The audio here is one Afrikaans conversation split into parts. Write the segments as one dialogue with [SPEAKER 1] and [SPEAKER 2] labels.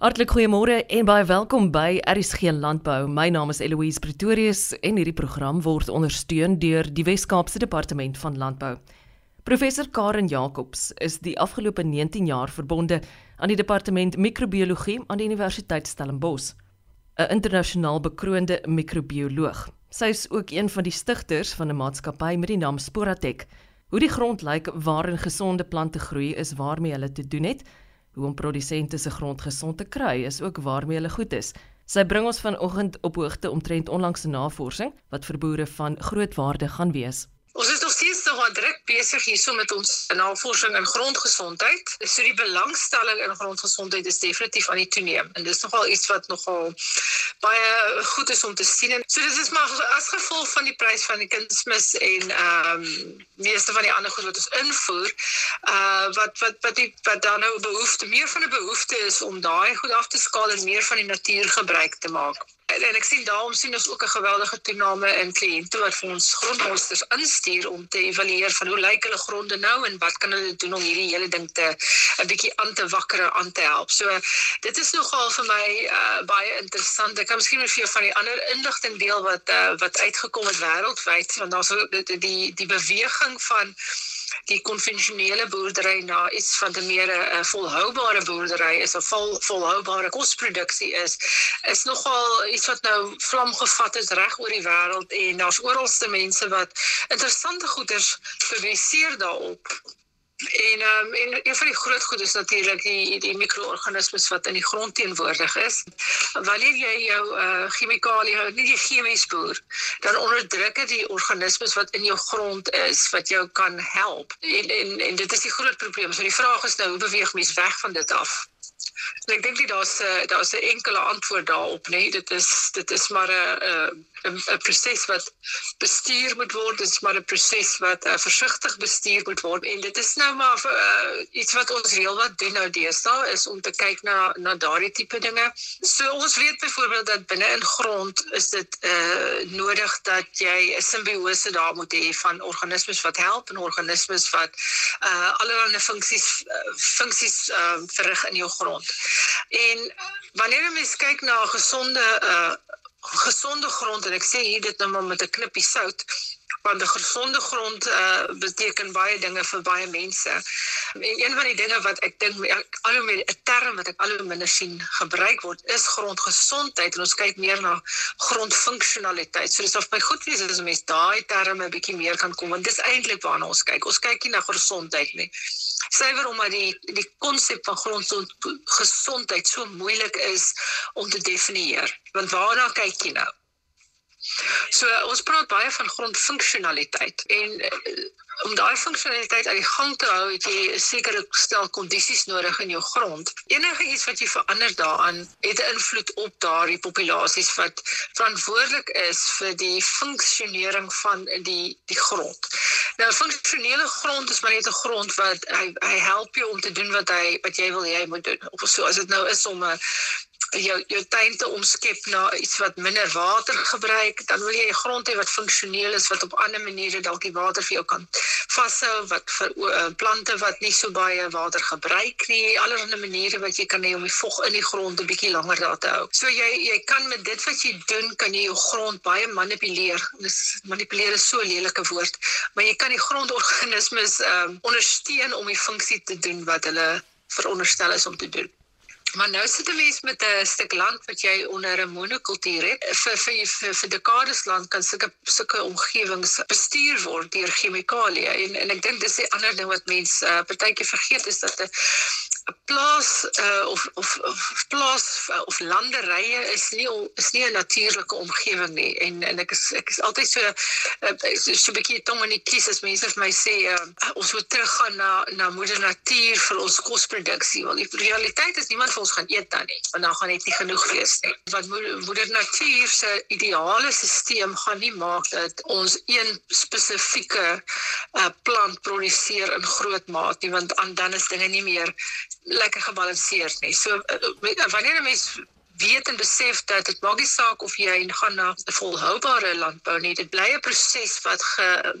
[SPEAKER 1] Hartlik goeiemôre en baie welkom by RSG Landbou. My naam is Eloise Pretorius en hierdie program word ondersteun deur die Wes-Kaapse Departement van Landbou. Professor Karen Jacobs is die afgelope 19 jaar verbonde aan die Departement Microbiologie aan die Universiteit Stellenbosch. 'n Internasionaal bekroonde microbioloog. Sy is ook een van die stigters van 'n maatskappy met die naam Sporatek. Hoe die grond lyk waarin gesonde plante groei is waarmee hulle te doen het Hoe om produsente se grond gesond te kry is ook waarmee hulle goed is. Sy bring ons vanoggend op hoogte omtrent onlangse navorsing wat vir boere van groot waarde gaan wees.
[SPEAKER 2] Ons is nog steeds nog druk besig hierso met ons navorsing in grondgesondheid. So die belangstelling in grondgesondheid is definitief aan die toeneem en dis nogal iets wat nogal baie goed is om te sien. En so dit is maar as gevolg van die prys van die kunsmis en ehm um, meeste van die ander goed wat ons invoer, uh wat wat wat die wat dan nou behoefte meer van 'n behoefte is om daai goed af te skaal en meer van die natuur gebruik te maak. En, en ek sien daarom sien ons ook 'n geweldige toename in kliënte wat vir ons grondmonsters instuur om te evalueer van hoe lyk hulle gronde nou en wat kan hulle doen om hierdie hele ding te 'n bietjie aan te wakker aan te help. So dit is nogal vir my uh, baie interessant. Ek kan miskien vir jou van die ander inligting deel wat uh, wat uitgekom het wêreldwyd want daar's die, die beweging van die konvensionele boerdery na iets van 'n meer 'n uh, volhoubare boerdery is 'n vol volhoubare kosproduksie is is nogal iets wat nou vlam gevat het reg oor die wêreld en daar's oralste mense wat interessante goeders publiseer daarop En um, en een van die groot goed is natuurlik die die mikroorganismes wat in die grond teenwoordig is. Wanneer jy jou uh chemikalie, nie die chemies boer, dan onderdruk dit die organismes wat in jou grond is wat jou kan help. En en en dit is die groot probleem. So die vraag is nou hoe beweeg mens weg van dit af? En ek dink nie daar's 'n daar's 'n enkele antwoord daarop nie. Dit is dit is maar 'n 'n 'n proses wat bestuur moet word. Dit is maar 'n proses wat uh, versigtig bestuur moet word. En dit is nou maar uh, iets wat ons reël wat doen nou deesdae is om te kyk na na daardie tipe dinge. So ons weet byvoorbeeld dat binne in grond is dit uh nodig dat jy 'n simbiose daar moet hê van organismes wat help en organismes wat uh allerlei funksies funksies uh, verrig in jou grond. En wanneer jy mens kyk na 'n gesonde uh gesonde grond en ek sê hier dit nou maar met 'n knippie sout want 'n gesonde grond uh, beteken baie dinge vir baie mense. En een van die dinge wat ek dink al hoe meer 'n term wat ek al hoe minder sien gebruik word is grondgesondheid en ons kyk meer na grondfunksionaliteit. So dis of by goed wees as mens daai terme 'n bietjie meer kan kom want dis eintlik waarna ons kyk. Ons kyk nie na gesondheid nie. Syfer omdat die die konsep van grondgesondheid so moeilik is om te definieer. Want waarna kyk jy nou? So ons praat baie van grondfunksionaliteit en uh, om daai funksionaliteit aan die gang te hou, het jy 'n sekere stel kondisies nodig in jou grond. Enige iets wat jy verander daaraan het 'n invloed op daardie populasies wat verantwoordelik is vir die funksionering van die die grond. Nou funksionele grond is maar net 'n grond wat hy hy help jou om te doen wat hy wat jy wil jy moet doen. Of so as dit nou is om 'n jou jou tuin te omskep na iets wat minder water gebruik, dan wil jy 'n grond hê wat funksioneel is wat op ander maniere dalk die water vir jou kan vashou wat vir uh, plante wat nie so baie water gebruik nie, allerlei maniere wat jy kan hê om die vog in die grond 'n bietjie langer daar te hou. So jy jy kan met dit wat jy doen, kan jy jou grond baie manipuleer. Dis manipuleer is so 'n lelike woord, maar jy kan die grondorganismes um, ondersteun om die funksie te doen wat hulle veronderstel is om te doen. Maar nou sit 'n mens met 'n stuk land wat jy onder 'n monokultuur het. Vir vir vir, vir dekades lank kan sulke sulke omgewings bestuur word deur chemikalieë en en ek dink dis 'n ander ding wat mense uh, partykeer vergeet is dat 'n 'n plaas uh, of of of plaas uh, of landerye is nie is nie 'n natuurlike omgewing nie. En en ek is ek is altyd so uh, so 'n bietjie tong in die kies as mense vir my sê uh, ons moet teruggaan na na moeder natuur vir ons kosproduksie want die realiteit is niemand van ons gaan eet dan nie want dan gaan net nie genoeg wees nie. Want moeder natuur se ideale stelsel gaan nie maak dat ons een spesifieke uh, plant produseer in groot maat nie want dan is dinge nie meer lekker gebalanseerd nie. So uh, wanneer 'n mens weet en besef dat dit maak nie saak of jy gaan na 'n volhoubare landbou nie. Dit bly 'n proses wat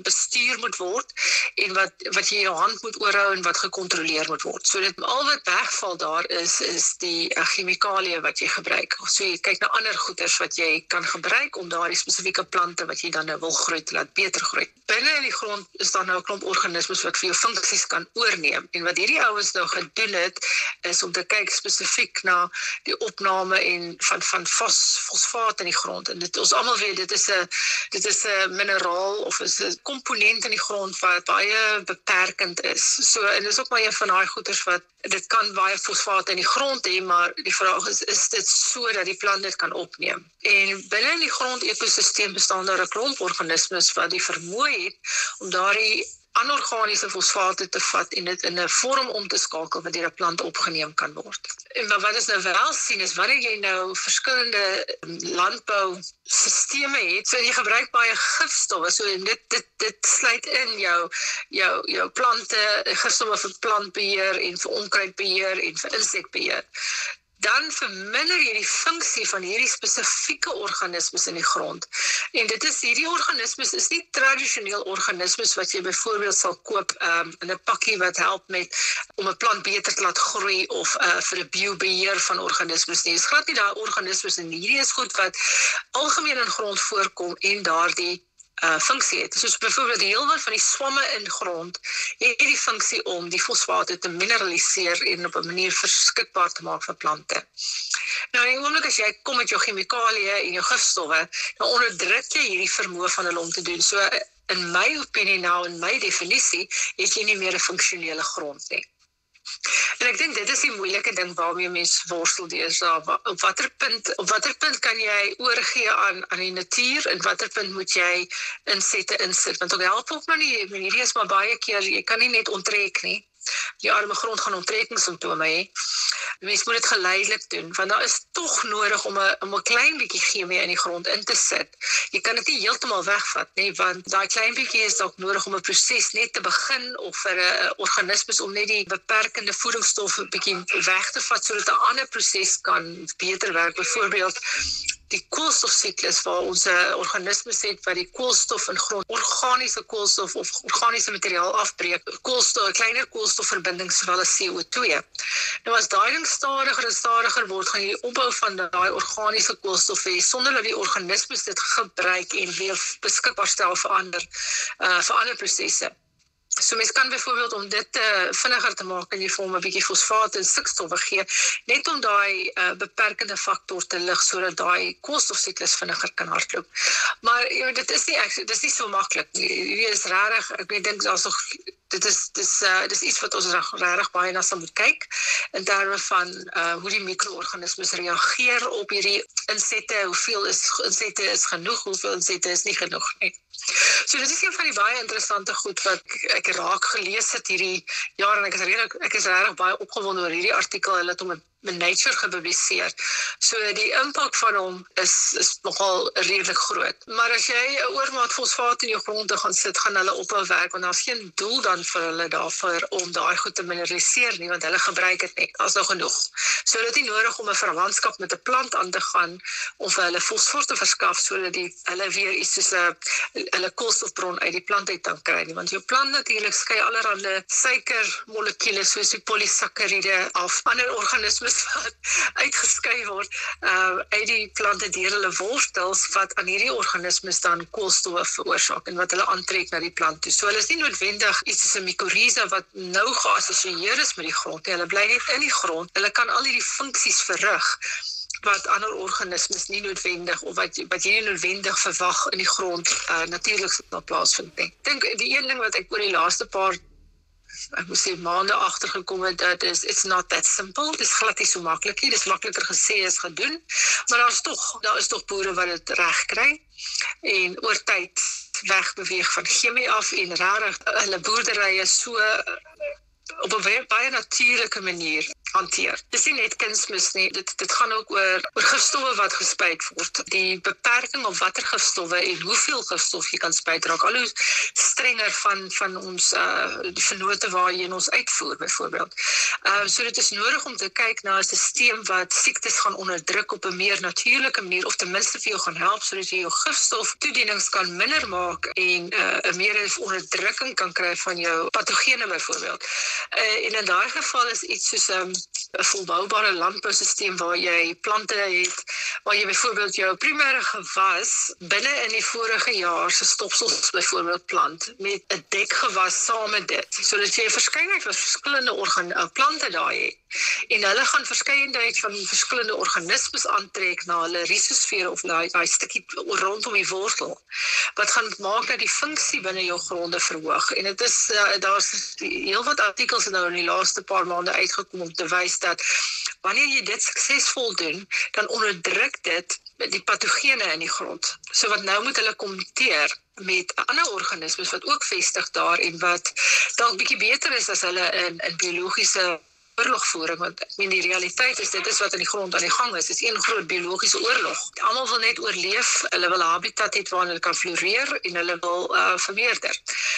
[SPEAKER 2] bestuur moet word en wat wat jy jou hand moet oorhou en wat gekontroleer moet word. So dit al wat wegval daar is is die uh, chemikalieë wat jy gebruik. So jy kyk na ander goeders wat jy kan gebruik om daardie spesifieke plante wat jy dan nou wil groei te laat beter groei. Binne in die grond is daar nou 'n klomp organismes wat vir jou funksies kan oorneem. En wat hierdie ouens nou gedoen het is om te kyk spesifiek na die opname en van van fos, fosfaat in die grond. En dit ons almal weet dit is 'n dit is 'n mineraal of is 'n komponent in die grond wat baie beperkend is. So en dis ook maar een van daai goeters wat dit kan baie fosfaat in die grond hê, maar die vraag is is dit sodat die plant dit kan opneem. En binne in die grond-ekosisteem bestaan daar 'n klomp organismes wat die vermoë het om daardie anorganiese fosfate te vat en dit in 'n vorm om te skakel wat deur 'n plant opgeneem kan word. En maar wat ons nou wel sien is wanneer jy nou verskillende um, landbou sisteme het, so jy gebruik baie gifstowwe, so dit dit dit sluit in jou jou jou plante gifstowwe vir plantbeheer en vir onkruidbeheer en vir insekbeheer dan verminder jy die funksie van hierdie spesifieke organismes in die grond. En dit is hierdie organismes is nie tradisioneel organismes wat jy byvoorbeeld sal koop um, in 'n pakkie wat help met om 'n plant beter te laat groei of uh, vir 'n biobeheer van organismes nie. Dit is glad nie daai organismes en hierdie is goed wat algemeen in grond voorkom en daardie uh funksie het. Soos byvoorbeeld die hele wat van die swamme in grond het die funksie om die fosfate te mineraliseer en op 'n manier beskikbaar te maak vir plante. Nou, en oomblik as jy kom met jou chemikalieë en jou gifstowwe, dan onderdruk jy hierdie vermoë van hulle om te doen. So in my opinie nou en my definisie, het jy nie meer 'n funksionele grond nie. En ek dink dit is die moeilike ding waarmee mense worstel deesdae. Op watter punt op watter punt kan jy oorgee aan aan die natuur en watter punt moet jy insette insit? Want op help ook maar nie. Hierdie is maar baie keer jy kan nie net onttrek nie die arme grond gaan onttrekkingssimptome hê. Mens moet dit geleidelik doen want daar is tog nodig om 'n 'n klein bietjie chemie in die grond in te sit. Jy kan dit nie heeltemal wegvat nie want daai klein bietjie is dalk nodig om 'n proses net te begin of vir 'n organismes om net die beperkende voedingsstowwe bietjie weg te vat sodat 'n ander proses kan beter werk. Byvoorbeeld die koolstofsiklus waar ons 'n uh, organisme het wat die koolstof in grond organiese koolstof of organiese materiaal afbreek koolstof kleiner koolstofverbindings sowel as CO2 nou as daai ding stadiger en stadiger word gaan die opbou van daai organiese koolstof hê sonder dat die organismes dit gebruik en weer beskikbaar stel vir ander uh, vir ander prosesse So mens kan byvoorbeeld om dit uh, vinniger te maak in die vorm 'n bietjie fosfaat en stikstof gee net om daai uh, beperkende faktor te lig sodat daai koolstofsiklus vinniger kan hardloop. Maar jy weet dit is nie ek dis nie so maklik nie. Hierdie is regtig ek weet dink daar's nog dit is dis uh, dis iets wat ons regtig baie na sal moet kyk in terme van uh, hoe die mikroorganismes reageer op hierdie insette, hoeveel is insette is genoeg, hoeveel insette is nie genoeg nie. So dit is een van die baie interessante goed wat ek raak gelees het hierdie jaar en ek is regtig ek is regtig baie opgewonde oor hierdie artikel. Hulle het hom met Nature gepubliseer. So die impak van hom is is nogal redelik groot. Maar as jy 'n oormaat fosfaat in jou grond te gaan sit, gaan hulle ophou werk want daar's geen doel dan vir hulle daarvoor om daai goed te mineraliseer nie want hulle gebruik dit net. Daar's nog genoeg. So dit is nodig om 'n verwantskap met 'n plant aan te gaan om vir hulle fosfor te verskaf sodat die hulle weer iets soos 'n hulle koolstofbron uit die plant uit kan kry nie want jou plant natuurlik skei allerlei suikermolekules soos die polisakkariede af. Ander organismes stof wat uitgeskei word uh uit die plante deur hulle wortels wat aan hierdie organismes dan koolstof veroorsaak en wat hulle aantrek na die plant toe. So hulle is nie noodwendig iets soos 'n mikoriza wat nou geassosieer is met die grond nie. Hulle bly net in die grond. Hulle kan al hierdie funksies verrig wat ander organismes nie noodwendig of wat wat jy nie noodwendig verwag in die grond uh, natuurlik sal plaasvind nie. Ek dink die een ding wat ek oor die laaste paar ek moet sê maande agtergekom het dat is it's not that simple. Dit is glad nie so maklik nie. Dit is makliker gesê as gedoen. Maar daar's tog daar is tog boere wat dit reg kry en oor tyd wegbeweeg van chemie af en regtig hulle boerderye so op 'n baie natuurlike manier hanteer. Dis nie net kunsmis nie, dit dit gaan ook oor oor gifstowwe wat gespuit word. Die beperking op watter gifstowwe en hoeveel gifstof jy kan spuit raak al hoe strenger van van ons uh die vennote waar jy ons uitvoer byvoorbeeld. Uh so dit is nodig om te kyk na 'n stelsel wat siektes gaan onderdruk op 'n meer natuurlike manier of ten minste vir jou gaan help sodat jy jou gifstof toedienings kan minder maak en uh 'n meer onderdrukking kan kry van jou patogene byvoorbeeld. Uh en in daai geval is iets soos 'n um, 'n volhoubare landboustelsel waar jy plante het waar jy byvoorbeeld jou primêre gewas binne in die vorige jaar se stopsels byvoorbeeld plant met 'n dekgewas saam met dit sodat jy 'n verskeidenheid van verskillende organ uh, plante daai het en hulle gaan verskeidenheid van verskillende organismes aantrek na hulle risosfeer of na daai stukkie rondom die wortel wat gaan maak dat die funksie binne jou gronde verhoog. En dit is uh, daar's heelwat artikels nou in die laaste paar maande uitgekom om te wys dat wanneer jy dit suksesvol doen dan onderdruk dit die patogene in die grond. So wat nou moet hulle kompeteer met ander organismes wat ook vestig daar en wat dalk bietjie beter is as hulle in in biologiese oorlogvoering want ek meen die realiteit is dit is wat in die grond aan die gang is. Dit is een groot biologiese oorlog. Almal wil net oorleef. Hulle wil 'n habitat hê waar hulle kan floreer en hulle wil uh vermeerder.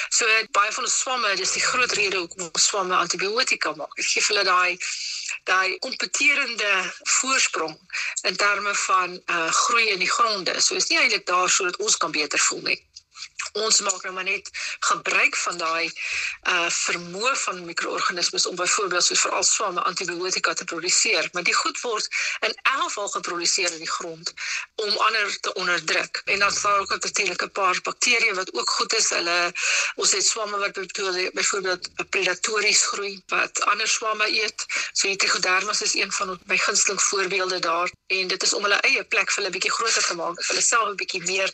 [SPEAKER 2] So baie van ons swamme, dis die groot rede hoekom swamme antibiotika maak. Dit gee hulle daai daai kompeterende voorsprong in terme van uh groei in die gronde. So is nie eintlik daar sodat ons kan beter voel nie ons maak nou maar net gebruik van daai uh vermoë van mikroorganismes om byvoorbeeld so veral swamme antibiotika te produseer, maar die goed word in elk geval geproduseer in die grond om ander te onderdruk. En dan sal ook natuurlik 'n paar bakterieë wat ook goed is. Hulle ons het swamme wat byvoorbeeld predatories groei wat ander swamme eet. So Trichodermas is een van my gunsteling voorbeelde daar en dit is om hulle eie plek vir hulle bietjie groter te maak, vir hulle self 'n bietjie meer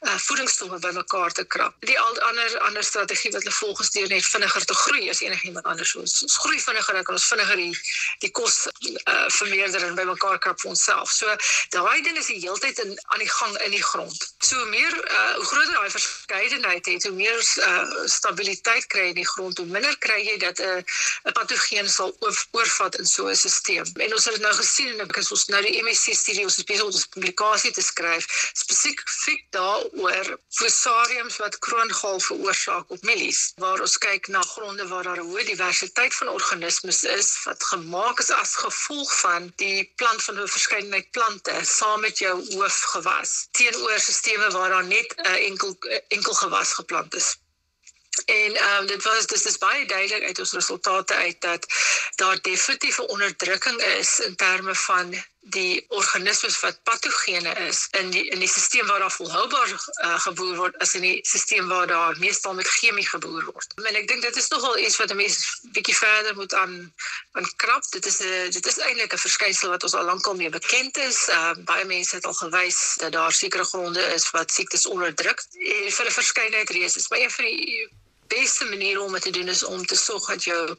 [SPEAKER 2] uh voedingsstowwe bymekaar te krap. Die al ander ander strategie wat hulle volgens deur net vinniger te groei as enigiemand anders so. Ons groei vinniger dan ons vinniger die die kos uh vermeerder en bymekaar krap vir onsself. So daai ding is die heeltyd in aan die gang in die grond. So meer uh hoe groter daai verskeidenheid het, hoe meer uh stabiliteit kry in die grond, hoe minder kry jy dat 'n uh, 'n patogeen sal oorvat in so 'n stelsel. En ons het dit nou gesien en ek is ons nou die MSc studie ons besig om 'n publikasie te skryf spesifiek daaroor fusarium probleem wat kroongal veroorsaak op mielies waar ons kyk na gronde waar daar 'n hoë diversiteit van organismes is wat gemaak is as gevolg van die plant van 'n verskeidenheid plante saam met jou hoofgewas teenoor stelsels waar daar net 'n enkel enkel gewas geplant is. En ehm um, dit was dis is baie duidelik uit ons resultate uit dat daar definitief 'n onderdrukking is in terme van die organismes wat patogene is in die in die stelsel waar daar volhoubaar uh, geboer word as in die stelsel waar daar meestal met chemie geboer word. En ek dink dit is nogal iets wat mense bietjie verder moet aan aan krap. Dit is 'n dit is eintlik 'n verskynsel wat ons al lankal mee bekend is. Uh, baie mense het al gewys dat daar sekere gronde is wat siektes onderdruk en vir 'n verskeidenheid redes. Maar een van die beste manier om dit te doen is om te sorg dat jou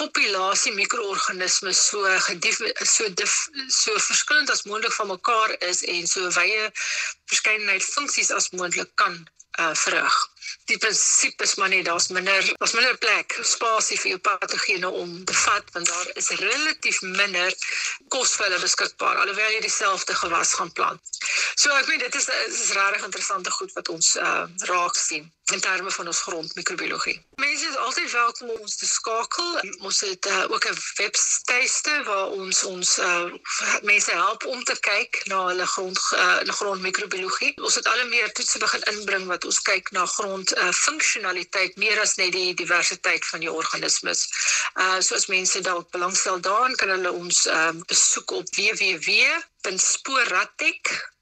[SPEAKER 2] populasie mikroorganismes so gedief so dif, so verskillend as moontlik van mekaar is en so wye verskeidenheid funksies as moontlik kan uh, verrig. Die prinsip is maar net daar's minder daar's minder plek, spasie vir jou patogene om te vat want daar is relatief minder kos vir hulle beskikbaar alhoewel jy dieselfde gewas gaan plant. So ek weet dit is dit is regtig interessante goed wat ons uh, raak sien in terme van ons grondmikrobiologie. Mense is altyd welkom om ons te skakel. Ons het uh, ook 'n webtuiste waar ons ons uh, mense help om te kyk na hulle grond uh, grondmikrobiologie. Ons het al meer toetse begin inbring wat ons kyk na grond uh, funksionaliteit meer as net die diversiteit van die organismes. Uh so as mense dalk belangstel daarin kan hulle ons uh, besoek op www.sporatek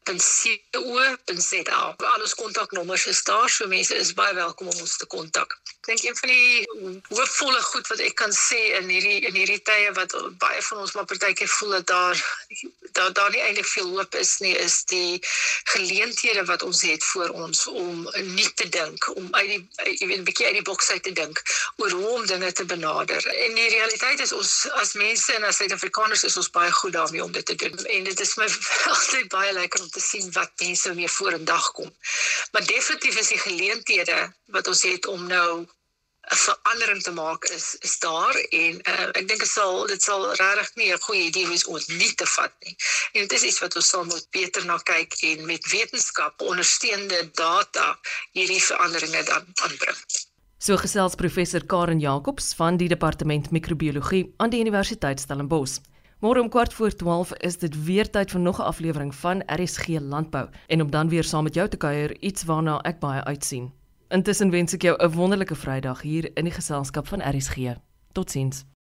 [SPEAKER 2] .co.za. Al ons kontaknommers is daar, so mense is baie welkom om ons te kontak. Ek dink een van die hoopvolle goed wat ek kan sê in hierdie in hierdie tye wat baie van ons maar partykeer voel dat daar daar daar nie eintlik veel hoop is nie, is die geleenthede wat ons het voor ons om nie te dink, om uit die jy weet 'n bietjie uit die boks uit te dink oor hoe om dinge te benader. En die realiteit is ons as mense en as Suid-Afrikaners is ons baie goed daarmee om dit te doen. En dit is my altyd baie lekker om te sien wat mense weer voor in dag kom. Maar definitief is die geleenthede wat ons het om nou 'n verandering te maak is is daar en uh, ek dink dit sal dit sal regtig nie 'n goeie idee wees om dit te vat nie. En dit is iets wat ons sal moet beter na kyk en met wetenskap ondersteunende data hierdie veranderinge dan aanbring.
[SPEAKER 1] So gesels professor Karen Jacobs van die departement microbiologie aan die Universiteit Stellenbosch. Môre om kwart voor 12 is dit weer tyd vir nog 'n aflewering van RSG Landbou en om dan weer saam met jou te kuier, iets waarna ek baie uitsien. Intussen wens ek jou 'n wonderlike Vrydag hier in die geselskap van RSG. Totsiens.